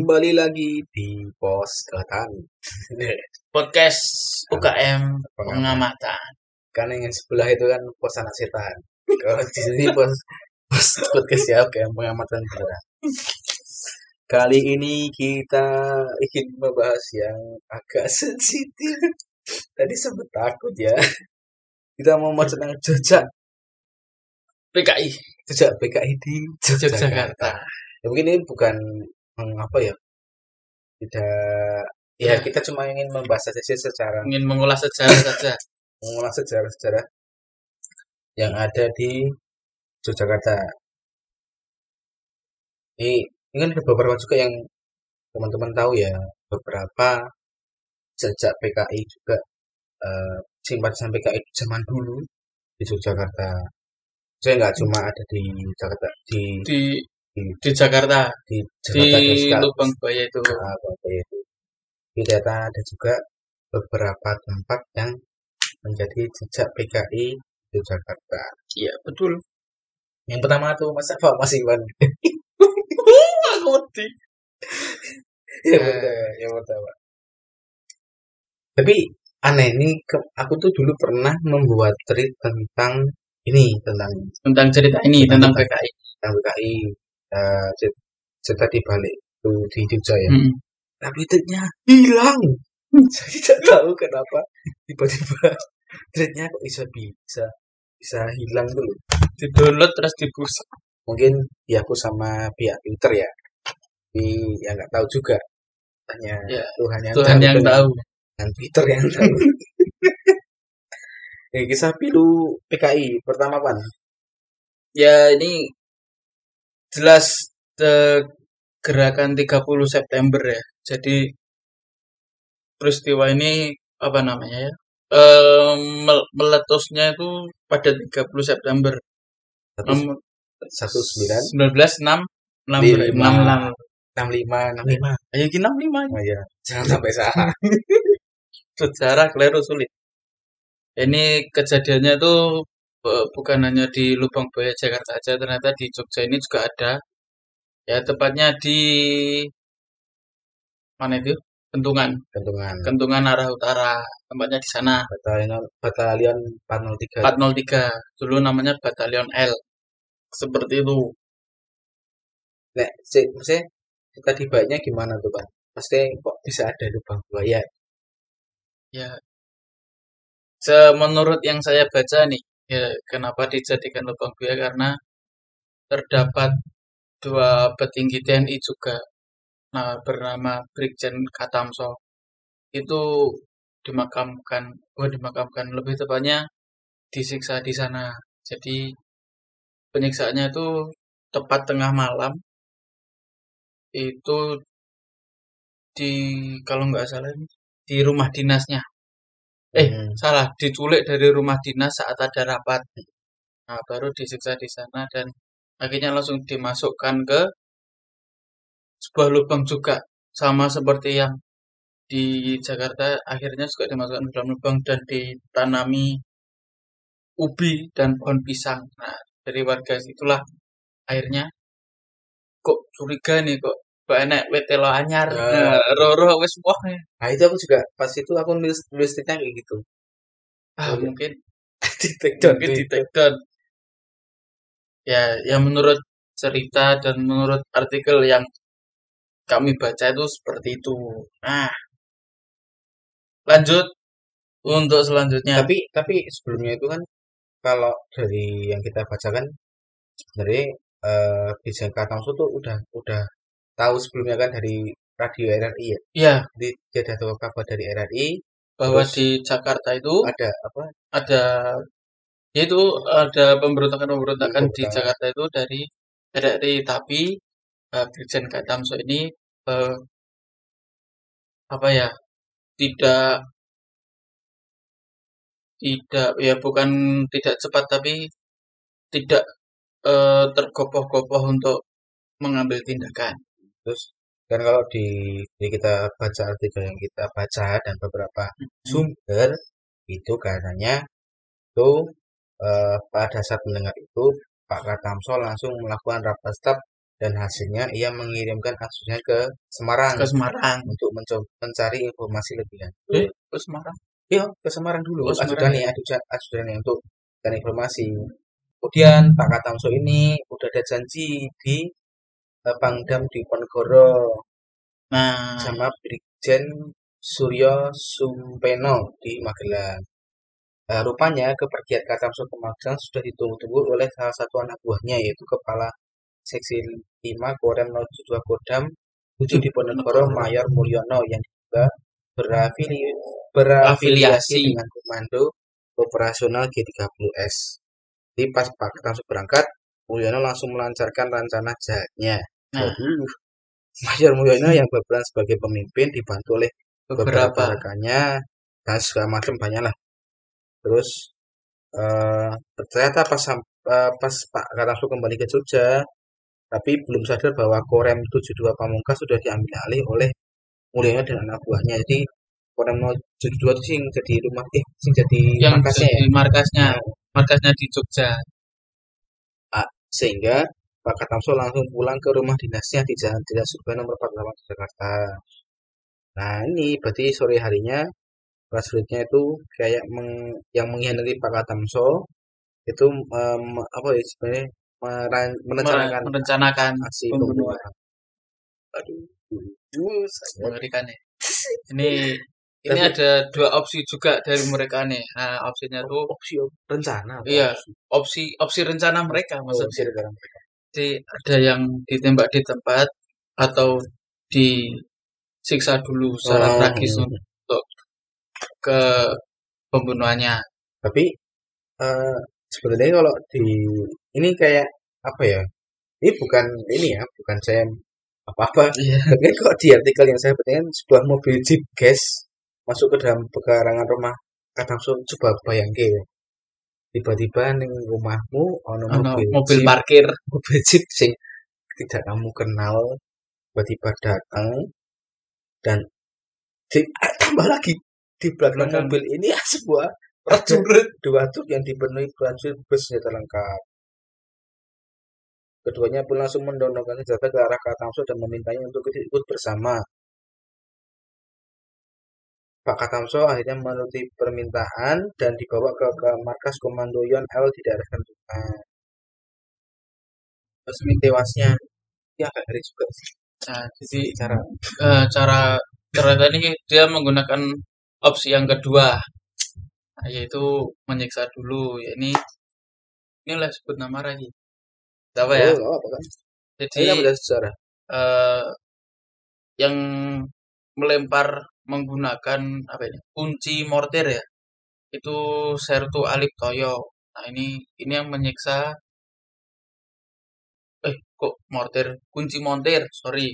Kembali lagi di pos ketan. podcast UKM pengamatan. Karena yang sebelah itu kan pos anak setan. Kalau di sini pos pos podcast ya UKM pengamatan beneran. Kali ini kita ingin membahas yang agak sensitif. Tadi sempat takut ya. Kita mau bahas tentang jejak PKI jejak PKI di Yogyakarta. Yogyakarta. Ya, mungkin ini bukan apa ya? Tidak ya Ya. kita cuma ingin membahas saja sih secara Ingin mengulas sejarah saja. mengulas sejarah-sejarah yang ada di Yogyakarta. Ini, ini kan ada beberapa juga yang teman-teman tahu ya, beberapa jejak PKI juga eh, simpatisan PKI zaman dulu di Yogyakarta. Saya nggak cuma ada di Jakarta, di Di di, di Jakarta, di di Jakarta Deska- Lubang Buaya itu. Nah, apa itu. Di data ada juga beberapa tempat yang menjadi jejak PKI Yogyakarta. Iya, betul. Yang pertama tuh Mas Apa Mas Iwan. Aku wedi. yang Eh. pertama, yang pertama. Tapi aneh ini ke- aku tuh dulu pernah membuat tweet tentang ini tentang Tentang cerita ini, Tentang tentang. PKI. tentang PKI eh, cer- cerita di balik itu di Jogja ya. Hmm. Tapi tweetnya hilang. Saya tidak tahu kenapa tiba-tiba tweetnya kok bisa bisa bisa hilang dulu. Di download terus dibusak. Mungkin ya aku sama pihak Twitter ya. Tapi ya nggak tahu juga. Hanya Ya, Tuhan yang Tuhan yang dan- tahu. dan Twitter yang tahu. Oke, kisah pilu PKI pertama pan. Ya, ini jelas eh, gerakan 30 September ya. Jadi peristiwa ini apa namanya ya? Eh, mel- meletusnya itu pada 30 September Satu nomor satu sembilan 19 6 6 Lima. 6 enam lima enam lima. Ayo kita 65 Oh iya, jangan sampai salah. sejarah keliru sulit. Ini kejadiannya itu bukan hanya di Lubang Buaya Jakarta saja, ternyata di Jogja ini juga ada. Ya tepatnya di mana itu? Kentungan, Kentungan. Kentungan arah utara, tempatnya di sana. Batalion Batalion 403. 403, dulu namanya Batalion L. Seperti itu. Nek, si, maksudnya kita gimana tuh pan? Pasti kok bisa ada lubang buaya? Ya, se- menurut yang saya baca nih, ya kenapa dijadikan lubang buaya karena terdapat dua petinggi TNI juga, nah bernama Brigjen Katamso itu dimakamkan, oh dimakamkan lebih tepatnya disiksa di sana. Jadi penyiksaannya itu tepat tengah malam itu di kalau nggak salah di rumah dinasnya. Eh, Hmm. salah, diculik dari rumah dinas saat ada rapat. Nah, baru disiksa di sana dan akhirnya langsung dimasukkan ke sebuah lubang juga. Sama seperti yang di Jakarta, akhirnya juga dimasukkan ke dalam lubang dan ditanami ubi dan pohon pisang. Nah, dari warga itulah akhirnya kok curiga nih kok kok enek wetelo anyar. Ah. Nah, roro wis wah. Nah itu aku juga pas itu aku nulis nulis tweetnya kayak gitu. Ah, Oh, mungkin di take down, mungkin di- di take down. Ya, ya menurut cerita dan menurut artikel yang kami baca itu seperti itu. Nah, lanjut untuk selanjutnya. Tapi tapi sebelumnya itu kan kalau dari yang kita bacakan sebenarnya eh Brigjen Katamso tuh udah udah tahu sebelumnya kan dari radio RRI ya. ya, Jadi dia ada tahu kabar dari RRI bahwa Terus di Jakarta itu ada apa ada yaitu ada pemberontakan-pemberontakan di. Jakarta itu dari RRI tapi eh, Brigjen Katamso ini eh, apa ya tidak tidak ya bukan tidak cepat tapi tidak eh, tergopoh-gopoh untuk mengambil tindakan. Terus dan kalau di, di kita baca artikel yang kita baca dan beberapa sumber itu katanya itu eh, pada saat mendengar itu Pak Katamso langsung melakukan rapat staf dan hasilnya ia mengirimkan kasusnya ke Semarang ke Semarang. untuk mencoba mencari informasi lebih lanjut. Eh, ke Semarang. Iya, ke Semarang dulu. Oh, Semarang. Ajudan nih untuk dan informasi. Kemudian Pak Katamso ini udah ada janji di Pangdam di Ponegoro Nah, sama Brigjen Suryo Sumpeno di Magelang. Nah, rupanya kepergian Katamso ke Magelang sudah ditunggu-tunggu oleh salah satu anak buahnya yaitu Kepala Seksi 5 Korem 02 Kodam 7 di Ponegoro Mayor Mulyono yang juga berafili, berafiliasi Afiliasi. dengan Komando Operasional G30S. Jadi pas Pak Katamso berangkat, Mulyono langsung melancarkan rencana jahatnya. Nah. Mayor Mulyono yang berperan sebagai pemimpin dibantu oleh beberapa beberapa rekannya dan segala macam banyak lah. Terus eh ternyata pas eh, pas Pak Katamso kembali ke Jogja, tapi belum sadar bahwa Korem 72 Pamungkas sudah diambil alih oleh Mulyono dan anak buahnya. Jadi Korem 72 itu sing jadi rumah eh sing jadi yang markasnya ya. jadi markasnya, markasnya di Jogja. Sehingga Pak Katamso langsung pulang ke rumah dinasnya di Jalan Jenderal Sudirman nomor 48 Jakarta. Nah ini berarti sore harinya prajuritnya itu kayak meng- yang mengkhianati Pak Katamso itu em, apa ya sebenarnya meran- merencanakan merencanakan aksi pembunuhan. Aduh, uh, mengerikan ya. Ini ini Tapi- ada dua opsi juga dari mereka nih. Nah, opsinya tuh opsi rencana. Iya. opsi? opsi rencana mereka Oh, maksudnya. opsi rencana mereka. Jadi ada yang ditembak di tempat atau disiksa dulu secara Oh, tragis hmm. untuk ke pembunuhannya. Tapi eh sebenarnya kalau di ini kayak apa ya? Ini bukan ini ya, bukan saya apa-apa. Iya. Tapi kok di artikel yang saya baca kan sebuah mobil jeep gas masuk ke dalam pekarangan rumah Katamso coba bayangke ya. Tiba-tiba ning rumahmu ono mobil, mobil jeep, parkir. mobil jeep sing tidak kamu kenal tiba-tiba datang dan di, ah, tambah lagi di belakang Belakang. mobil ini sebuah Prajurit. dua truk yang dipenuhi prajurit bersenjata lengkap. Keduanya pun langsung mendorongkan senjata ke arah Katamso dan memintanya untuk ikut bersama. Pak Katamso akhirnya menuruti permintaan dan dibawa ke, ke markas Komando Yon L di daerah Kentungan. Resmi tewasnya, ya agak ngeri juga sih Nah, jadi cara eh, cara ternyata ini dia menggunakan opsi yang kedua Nah, yaitu menyiksa dulu ya ini inilah sebut nama lagi apa ya Oh, apa kan? jadi Ini sejarah? eh, yang melempar menggunakan apa ini kunci mortir ya. Itu Sertu Alip Toyo. Nah ini ini yang menyiksa. Eh kok mortir? Kunci montir sorry.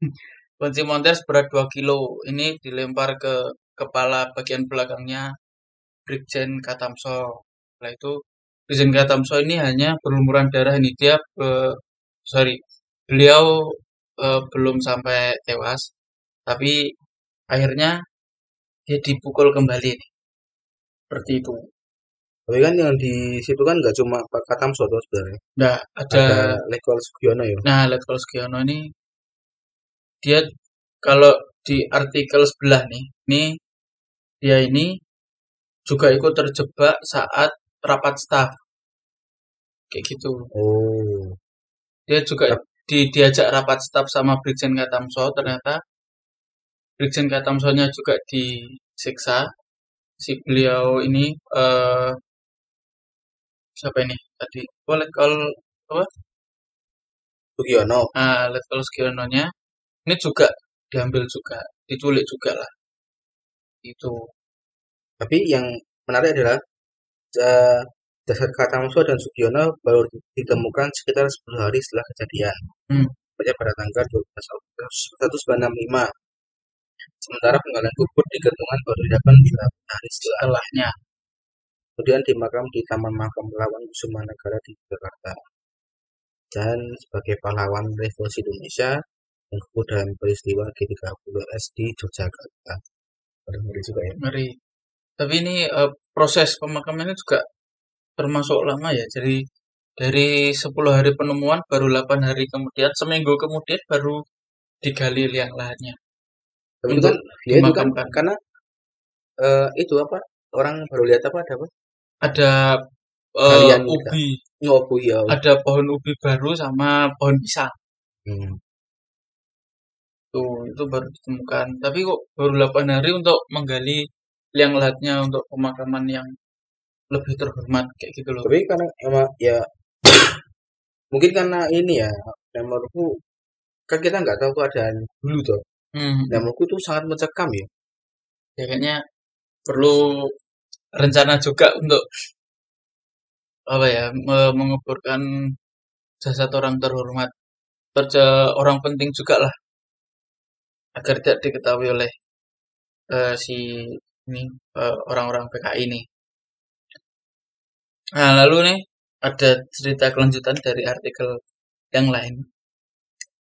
Kunci montir seberat 2 kilo. Ini dilempar ke kepala bagian belakangnya Brigjen Katamso. Setelah itu Brigjen Katamso ini hanya berlumuran darah ini dia eh, sorry beliau eh, belum sampai tewas. Tapi akhirnya dia dipukul kembali nih. seperti itu Tapi kan yang di situ kan nggak cuma Pak Katamso tuh sebenarnya. nah ada, Ada Lekol Sugiono ya. nah Letkol Sugiono ini dia kalau di artikel sebelah nih ini dia ini juga ikut terjebak saat rapat staf kayak gitu Oh. dia juga di, diajak rapat staf sama Brigjen Katamso ternyata Brigjen Katamsonya juga disiksa si beliau ini eh siapa ini tadi oh Letkol Sugiono. ah Letkol Sugiononya ini juga diambil juga diculik juga lah itu Tapi yang menarik adalah eh, jasad Katamso dan Sugiono baru ditemukan sekitar 10 hari setelah kejadian. Hmm. Tepatnya pada tanggal 12 Agustus 1995. Sementara penggalan kubur di Kentungan baru dilakukan beberapa hari setelah. setelahnya Kemudian dimakam di Taman Makam Pahlawan Kusuma Negara di Jakarta. Dan sebagai pahlawan revolusi Indonesia yang gugur dalam peristiwa G30S di Yogyakarta. Ngeri juga ya. ngeri tapi ini eh, proses pemakamannya juga termasuk lama ya jadi dari 10 hari penemuan baru 8 hari kemudian seminggu kemudian baru digali liang lahannya Tapi itu kan dia itu kan karena eh, itu apa orang baru lihat apa ada apa? Ada eh, Galian kita. ubi ya. Ada pohon ubi baru sama pohon pisang. Hmm. tuh itu baru ditemukan. Tapi kok baru 8 hari untuk menggali liang lahatnya untuk pemakaman yang lebih terhormat kayak gitu loh. Tapi karena emang ya mungkin karena ini ya menurutku kan kita nggak tahu keadaan dulu tuh hmm. yang menurutku itu sangat mencekam ya ya kayaknya perlu rencana juga untuk apa ya me- menguburkan jasad orang terhormat kerja orang penting juga lah agar tidak diketahui oleh eh, si ini eh, orang-orang PKI ini. Nah lalu nih ada cerita kelanjutan dari artikel yang lain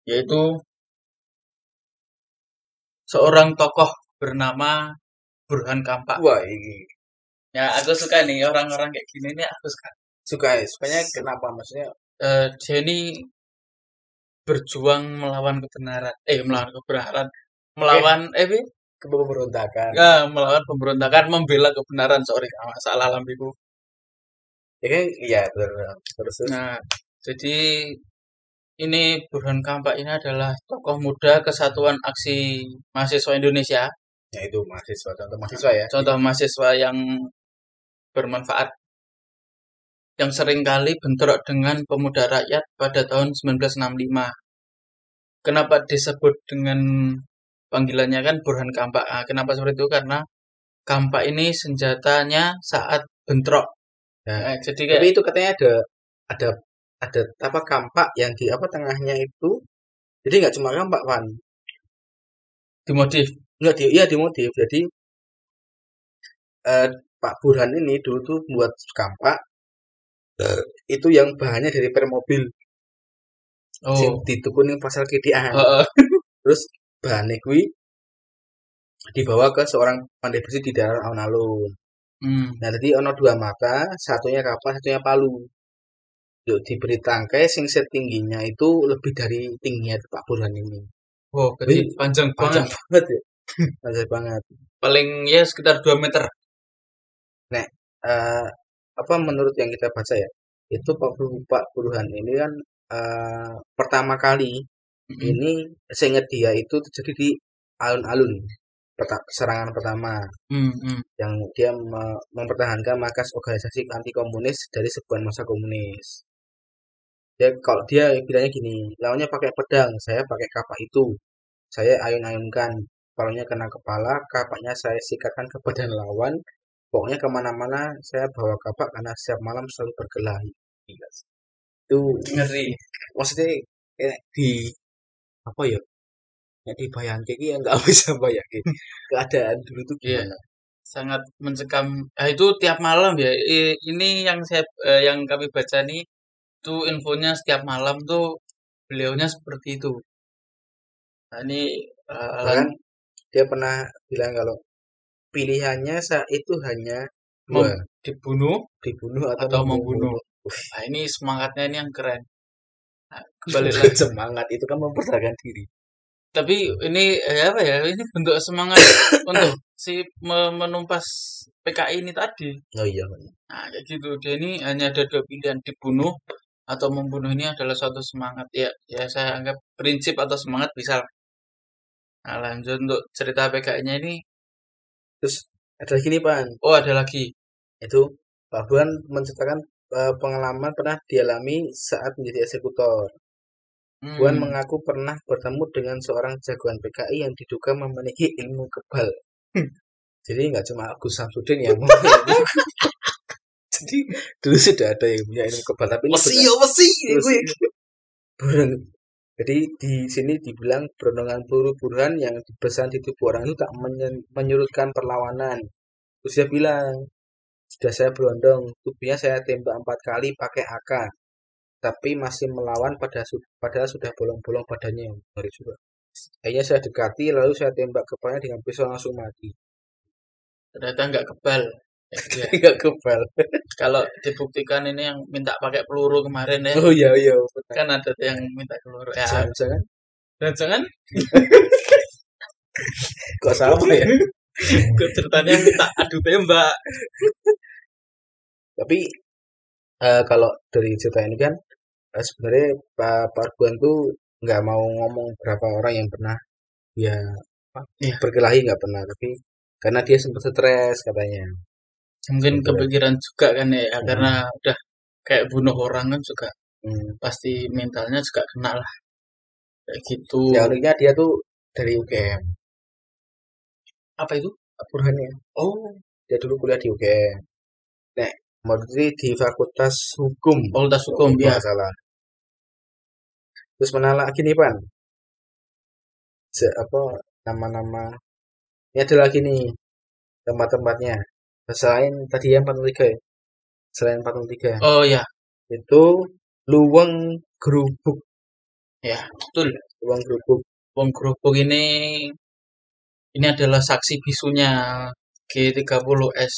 yaitu seorang tokoh bernama Burhan Kampak. wah ini Ya aku suka nih orang-orang kayak gini nih aku suka. suka ya sukanya kenapa maksudnya Eh, dia ini berjuang melawan kebenaran, eh melawan kebenaran, melawan eh, Bi? keberontakan ya, melawan pemberontakan, membela kebenaran. Sorry, salah lambiku. ya kan iya terus. Nah, jadi ini Burhan Kampak ini adalah tokoh muda Kesatuan Aksi Mahasiswa Indonesia, ya itu mahasiswa contoh mahasiswa ya contoh mahasiswa yang bermanfaat yang sering kali bentrok dengan pemuda rakyat pada tahun 1965. Kenapa disebut dengan panggilannya kan Burhan Kampak? Ah, kenapa seperti itu? Karena Kampak ini senjatanya saat bentrok. Nah, Eh, jadi kayak tapi itu katanya ada ada ada apa kampak yang di apa tengahnya itu? Jadi nggak cuma kampak Van. Dimodif. nggak di iya dimotif jadi eh, Pak Burhan ini dulu tuh buat kampak eh, itu yang bahannya dari permobil Oh, ditukun ning pasar KDA heeh. terus bahannya kuwi dibawa ke seorang pandai besi di daerah alun-alun. Hmm. nah jadi ono dua mata satunya kapas satunya palu yuk diberi tangkai sing setingginya itu lebih dari tingginya Pak Burhan ini Wow, jadi Wih, panjang panjang banget. banget ya panjang banget Paling ya sekitar 2 meter. Nah, eh, apa menurut yang kita baca ya, itu Pak Pak Burhan ini kan eh, pertama kali Mm-mm. ini seingat dia itu terjadi di alun-alun serangan pertama Hmm, hmm. yang dia me- mempertahankan markas organisasi anti komunis dari sebuah masa komunis. Ya kalau dia bilangnya gini, lawannya pakai pedang, saya pakai kapak itu, saya ayun-ayunkan, palanya kena kepala, kapaknya saya sikatkan ke badan lawan, pokoknya ke mana-mana saya bawa kapak karena setiap malam selalu berkelahi. Itu Ngeri. maksudnya di apa ya? Ya dibayangin kayak ya nggak bisa bayangin keadaan dulu tuh Iya. gimana. Sangat mencekam. Nah, itu tiap malam ya. Ini yang saya eh, yang kami baca nih itu infonya setiap malam tuh beliaunya seperti itu. Nah, ini Bahkan lan- dia pernah bilang kalau pilihannya saat itu hanya Mem- dua, dibunuh dibunuh atau, atau membunuh. membunuh. Nah, ini semangatnya ini yang keren. Nah, kembali lagi. semangat itu kan mempertahankan diri. Tapi ini eh, apa ya? Ini bentuk semangat untuk si me- menumpas PKI ini tadi. Oh iya. Nah, kayak gitu. Dia ini hanya ada dua pilihan, dibunuh atau membunuh ini adalah suatu semangat. Ya, ya saya anggap prinsip atau semangat bisa. Nah, lanjut untuk cerita PKI-nya ini. Terus ada lagi nih Pan, Oh, ada lagi. itu Pak Buan menceritakan eh, pengalaman pernah dialami saat menjadi eksekutor. Buan Hmm. mengaku pernah bertemu dengan seorang jagoan PKI yang diduga memiliki ilmu kebal. Jadi nggak cuma Agus Samsudin yang mau Jadi dulu sudah ada yang punya ilmu kebal, tapi benar- ya. Burhan. Jadi di sini dibilang perundungan peluru burhan yang dipesan di tubuh orang itu tak menyurutkan perlawanan. Terus dia bilang, sudah saya berondong, tubuhnya saya tembak empat kali pakai AK, tapi masih melawan pada padahal sudah bolong-bolong badannya. Ngeri juga. Akhirnya saya dekati, lalu saya tembak kepalanya dengan pisau langsung mati. Ternyata nggak kebal. Ya, Nggak kebal. kalau dibuktikan ini yang minta pakai peluru kemarin ya, Oh iya iya. benar. kan ada yang minta peluru. Ya, Jangan-jangan dan jangan kok sama ya? ke ceritanya minta adu tembak. Tapi eh, kalau dari cerita ini kan eh, sebenarnya Pak Parguan tuh nggak mau ngomong berapa orang yang pernah apa, Iya. berkelahi nggak pernah tapi karena dia sempat stres katanya. Mungkin kepikiran juga kan ya, Hmm. karena udah kayak bunuh orang kan juga Hmm. pasti mentalnya juga kena lah. Kayak gitu. Ya uniknya dia tuh dari UGM. Apa itu? Burhannya. Oh, Dia dulu kuliah di UGM. Nek, Maududi di Fakultas Hukum. Fakultas Hukum Kalau ya. salah. Terus mana lagi nih, Pan? Se- apa nama-nama ini ada lagi nih tempat-tempatnya. Selain tadi yang 43 ya. Selain 43 Oh ya, itu Luweng Gerubuk. ya betul. Luweng Gerubuk. Wong Gerobok ini ini adalah saksi bisunya G30S.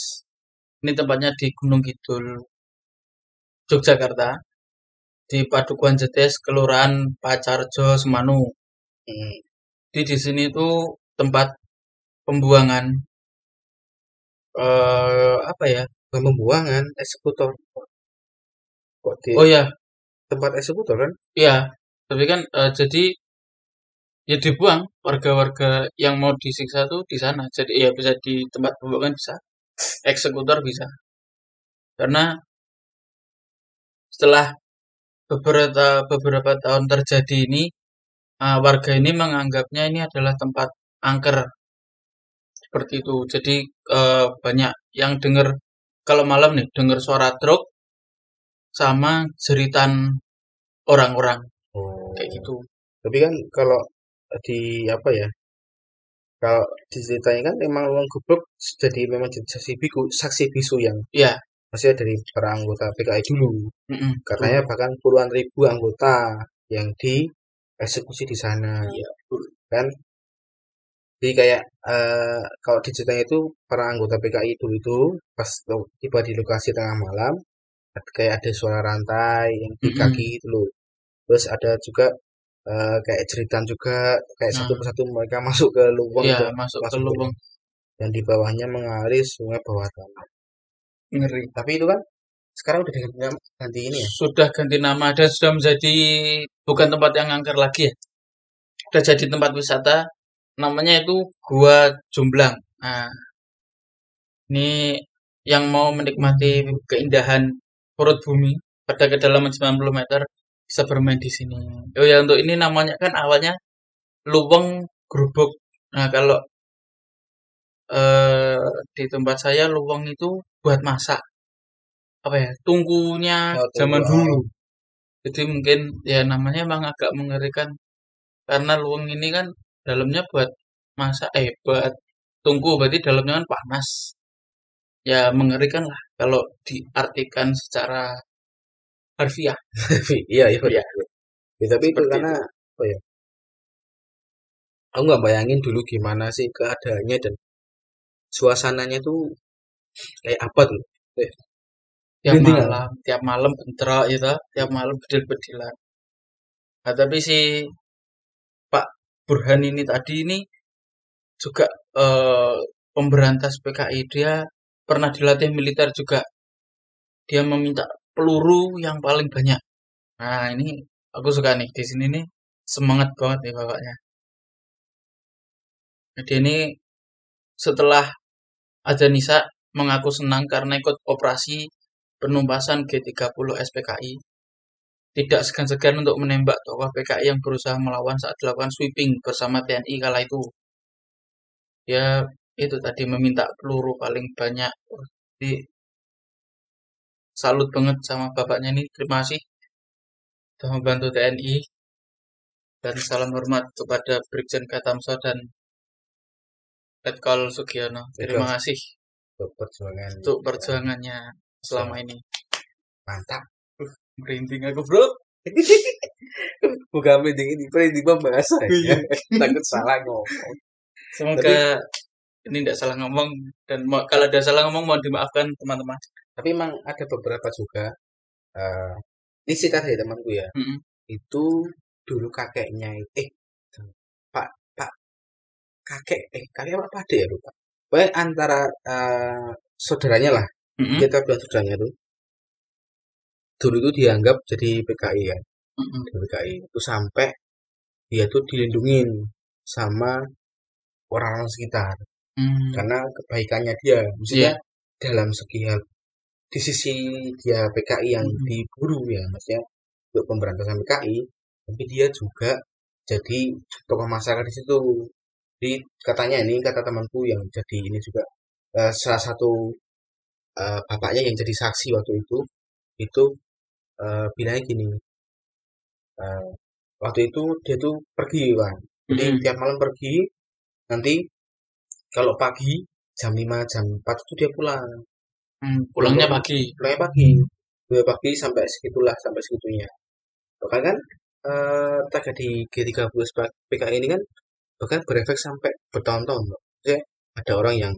Ini tempatnya di Gunung Kidul, Yogyakarta. Di Padukuhan Jetes, Kelurahan Pacarjo, Semanu. Hmm. Di di sini tuh tempat pembuangan eh apa ya? Bukan pembuangan, eksekutor. Kok di Oh ya, tempat eksekutor kan? iya. Tapi kan eh, jadi ya dibuang warga-warga yang mau disiksa tuh di sana. Jadi ya bisa di tempat pembuangan bisa, eksekutor bisa. Karena setelah beberapa beberapa tahun terjadi ini, eh, warga ini menganggapnya ini adalah tempat angker seperti itu. Jadi eh, banyak yang dengar kalau malam nih dengar suara truk sama jeritan orang-orang Oh. kayak gitu. Tapi kan kalau di apa ya? Kalau diceritanya kan memang Gerubuk jadi memang jadi saksi bisu, saksi bisu yang Iya, maksudnya dari para anggota PKI dulu. mm-mm, Katanya bahkan puluhan ribu anggota yang dieksekusi di sana. Iya, betul. Kan? Jadi kayak eh, kalau diceritanya itu para anggota PKI dulu itu pas tiba di lokasi tengah malam kayak ada suara rantai yang di kaki itu loh. Terus ada juga eh, kayak jeritan juga kayak satu Nah. persatu mereka masuk ke lubang Iya, itu masuk masuk ke lubang dan di bawahnya mengalir sungai bawah tanah. ngeri. Tapi itu kan sekarang udah nama- ganti ini ya. Sudah ganti nama dan sudah menjadi bukan tempat yang angker lagi ya. Sudah jadi tempat wisata. Namanya itu Gua Jomblang. Nah, ini yang mau menikmati keindahan perut bumi pada kedalaman 90 meter bisa bermain di sini. Oh ya untuk ini namanya kan awalnya Luweng Gerubuk. Nah kalau eh, di tempat saya luweng itu buat masak. Apa ya? Tungkunya Oh, zaman oh. dulu. Jadi mungkin ya namanya emang agak mengerikan karena luweng ini kan dalamnya buat masak eh buat tungku berarti dalamnya kan panas. Ya mengerikan lah kalau diartikan secara harfiah. iya iya. Iya. Ya, tapi itu karena apa ya? Aku nggak bayangin dulu gimana sih keadaannya dan suasananya tuh kayak apa tuh? Eh, tiap malam, tiap malam bentrok gitu, tiap malam bedil-bedilan. Nah, tapi si Burhan ini tadi ini juga eh, pemberantas PKI dia pernah dilatih militer juga. Dia meminta peluru yang paling banyak. Nah, ini aku suka nih di sini nih semangat banget nih bapaknya. Jadi ini setelah ada Nisa mengaku senang karena ikut operasi penumpasan G30 SPKI tidak segan-segan untuk menembak tokoh PKI yang berusaha melawan saat dilakukan sweeping bersama TNI kala itu. Ya itu tadi meminta peluru paling banyak. Jadi salut banget sama bapaknya nih. Terima kasih sudah membantu TNI. Dan salam hormat kepada Brigjen Katamso dan Letkol Sugiono. Terima kasih untuk perjuangannya selama ini. mantap. Merinding aku bro. Bukan mending ini, ini bahasa ya. Takut salah ngomong. Semoga ini tidak salah ngomong dan kalau ada salah ngomong mohon dimaafkan teman-teman. Tapi emang ada beberapa juga eh ini cerita dari temanku ya. Mm-mm. Itu dulu kakeknya eh Pak Pak kakek eh kakek apa Pak Ade ya lupa. Pokoknya antara eh, saudaranya lah Mm-mm. kita bilang saudaranya tuh dulu itu dianggap jadi PKI kan Mm-mm. di PKI itu sampai dia tuh dilindungin sama orang-orang sekitar Mm. karena kebaikannya dia maksudnya dalam segi hal di sisi dia PKI yang Mhm. diburu ya maksudnya untuk pemberantasan PKI tapi dia juga jadi tokoh masyarakat di situ jadi katanya ini kata temanku yang jadi ini juga eh, salah satu eh, bapaknya yang jadi saksi waktu itu itu bilangnya gini. Eh, waktu itu dia tuh pergi kan jadi Mm-mm. tiap malam pergi nanti kalau pagi jam 5 jam 4 itu dia pulang. Mm, pulangnya pagi. pulangnya pagi. Dua pagi sampai segitulah sampai segitunya. Bahkan kan eh taga di G30 PKI ini kan bahkan berefek sampai bertahun-tahun ada orang yang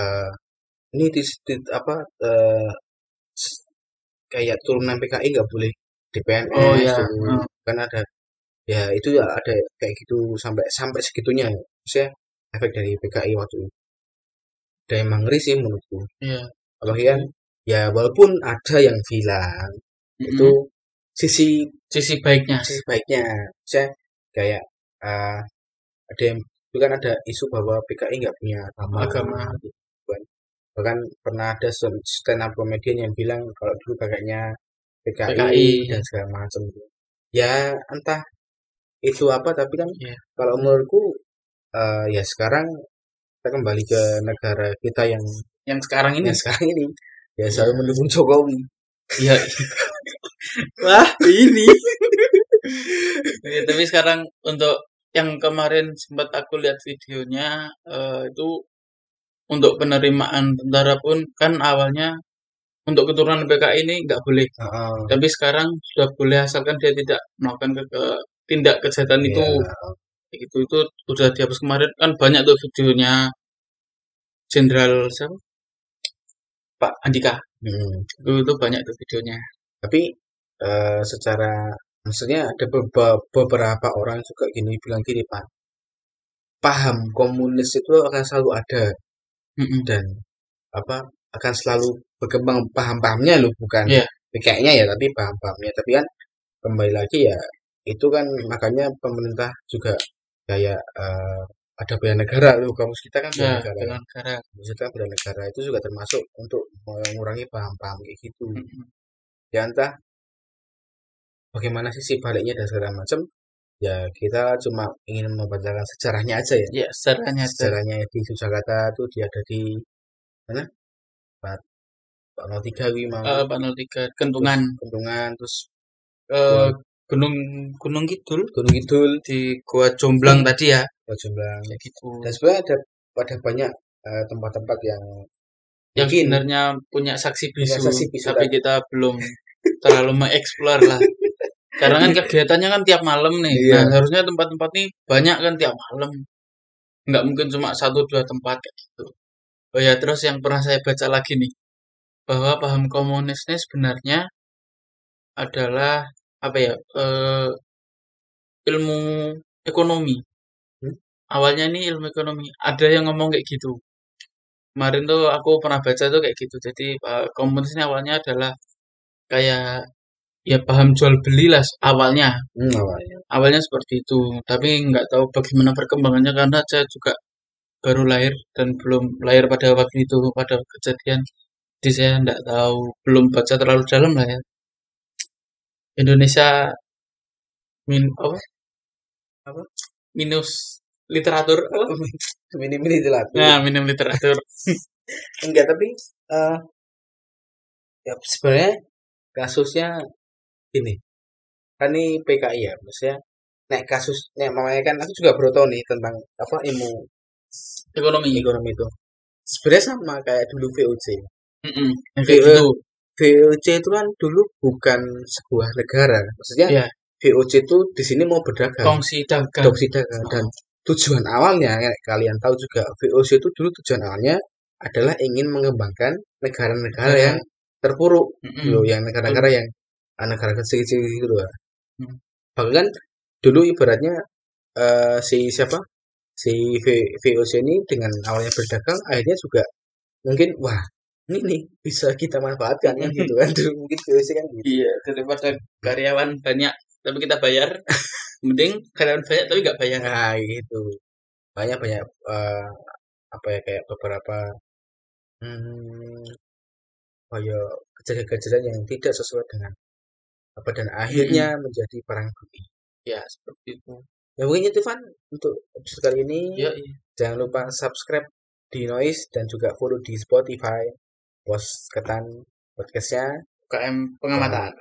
eh ini di, di- apa s- kayak turunan PKI nggak boleh di PNS Oh, ya. Hmm. kan ada ya itu ya ada kayak gitu sampai sampai segitunya ya. Maksudnya efek dari PKI waktu itu dan emang ngeri sih menurutku Iya. apalagi kan ya walaupun ada yang bilang Mm-mm. itu sisi sisi baiknya. sisi baiknya saya kayak eh, ada yang itu kan ada isu bahwa PKI nggak punya agama Agama. gitu. Bahkan pernah ada stand up comedian yang bilang kalau dulu kakaknya PKI, PKI. dan segala macam ya entah itu apa tapi kan Iya. kalau menurutku eh, ya sekarang kita kembali ke negara kita yang Yang sekarang ini yang sekarang ini ya selalu mendukung Jokowi Iya. Wah, ini. Ya, tapi sekarang untuk yang kemarin sempat aku lihat videonya eh, itu untuk penerimaan tentara pun kan awalnya untuk keturunan PKI ini nggak boleh. Heeh. Tapi sekarang sudah boleh asalkan dia tidak melakukan ke, ke- tindak kejahatan itu. Iya. Gitu itu udah dihapus kemarin kan banyak tuh videonya Jenderal siapa? Pak Andika. Hmm. Itu, itu banyak tuh videonya. Tapi eh, secara maksudnya ada beberapa, beberapa orang juga gini bilang gini Pak. Paham komunis itu akan selalu ada Mm-mm. dan apa akan selalu berkembang paham-pahamnya loh bukan Iya. kayaknya ya tapi paham-pahamnya tapi kan kembali lagi ya itu kan makanya pemerintah juga kayak eh, ada bela negara loh kamus kita kan bela Ya, negara bela negara. maksudnya bela negara itu juga termasuk untuk mengurangi paham-paham kayak gitu Mm-mm. ya entah bagaimana sisi baliknya dan segala macam ya kita cuma ingin membacakan sejarahnya aja ya. Ya, sejarahnya sejarahnya di Yogyakarta tuh dia ada di mana? Pak Pak 03 wi mau Eh, Pak 03 Kentungan. Kendungan terus eh, Gunung Gunung Kidul. Gunung Kidul. Di Gua Jomblang tadi ya. Jomblang Kayak gitu. dan sebenarnya ada ada banyak eh, tempat-tempat yang Yang mungkin sebenarnya punya saksi Punya bisu, saksi bisu tapi kita belum terlalu mengeksplor lah. Karena kan kegiatannya kan tiap malam nih. Iya. Nah, harusnya tempat-tempat nih banyak kan tiap malam. Nggak mungkin cuma satu dua tempat kayak gitu. Oh ya, terus yang pernah saya baca lagi nih. Bahwa paham komunis ini sebenarnya adalah apa ya? eh, ilmu ekonomi. Hmm? Awalnya ini ilmu ekonomi. Ada yang ngomong kayak gitu. Kemarin tuh aku pernah baca tuh kayak gitu. Jadi eh, komunis ini awalnya adalah kayak ya paham jual beli lah awalnya. hmm, awalnya. Awalnya seperti itu. Tapi nggak tahu bagaimana perkembangannya karena saya juga baru lahir dan belum lahir pada waktu itu pada kejadian. Jadi saya nggak tahu, belum baca terlalu dalam lah ya. Indonesia min apa? Apa? Minus literatur apa? mini-mini itu lah Nah, minum literatur. enggak tapi eh ya sebenarnya kasusnya ini kan ini PKI ya maksudnya nek kasus nek mamanya kan aku juga baru tahu nih tentang apa ilmu Ekonomi. ekonomi itu sebenarnya sama kayak dulu VOC. Yang kayak Iya. gitu. VOC itu kan dulu bukan sebuah negara maksudnya Iya. VOC itu di sini mau berdagang Kongsi dagang. Kongsi dagang dan tujuan awalnya ya, kalian tahu juga VOC itu dulu tujuan awalnya adalah ingin mengembangkan negara-negara Negara. yang terpuruk loh yang negara-negara yang negara kecil-kecil gitu loh Hmm. bahkan dulu ibaratnya eh, si siapa? Si V- VOC ini dengan awalnya berdagang akhirnya juga mungkin wah ini nih bisa kita manfaatkan kan gitu kan. Dulu mungkin VOC kan gitu. Iya, daripada karyawan banyak tapi kita bayar, mending karyawan banyak tapi nggak bayar. nah gitu. Banyak banyak eh, apa ya kayak beberapa hmm, kayak kejadian-kejadian yang tidak sesuai dengan apa dan akhirnya menjadi perang dunia Ya, seperti itu. ya mungkin itu Van untuk episode kali ini Ya, iya. jangan lupa subscribe di Noise dan juga follow di Spotify Pos Ketan podcastnya UKM pengamatan.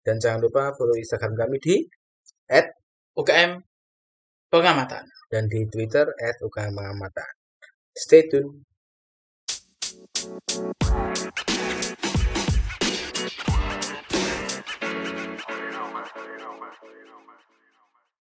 dan jangan lupa follow Instagram kami di UKM pengamatan. dan di Twitter @ukmpengamatan stay tune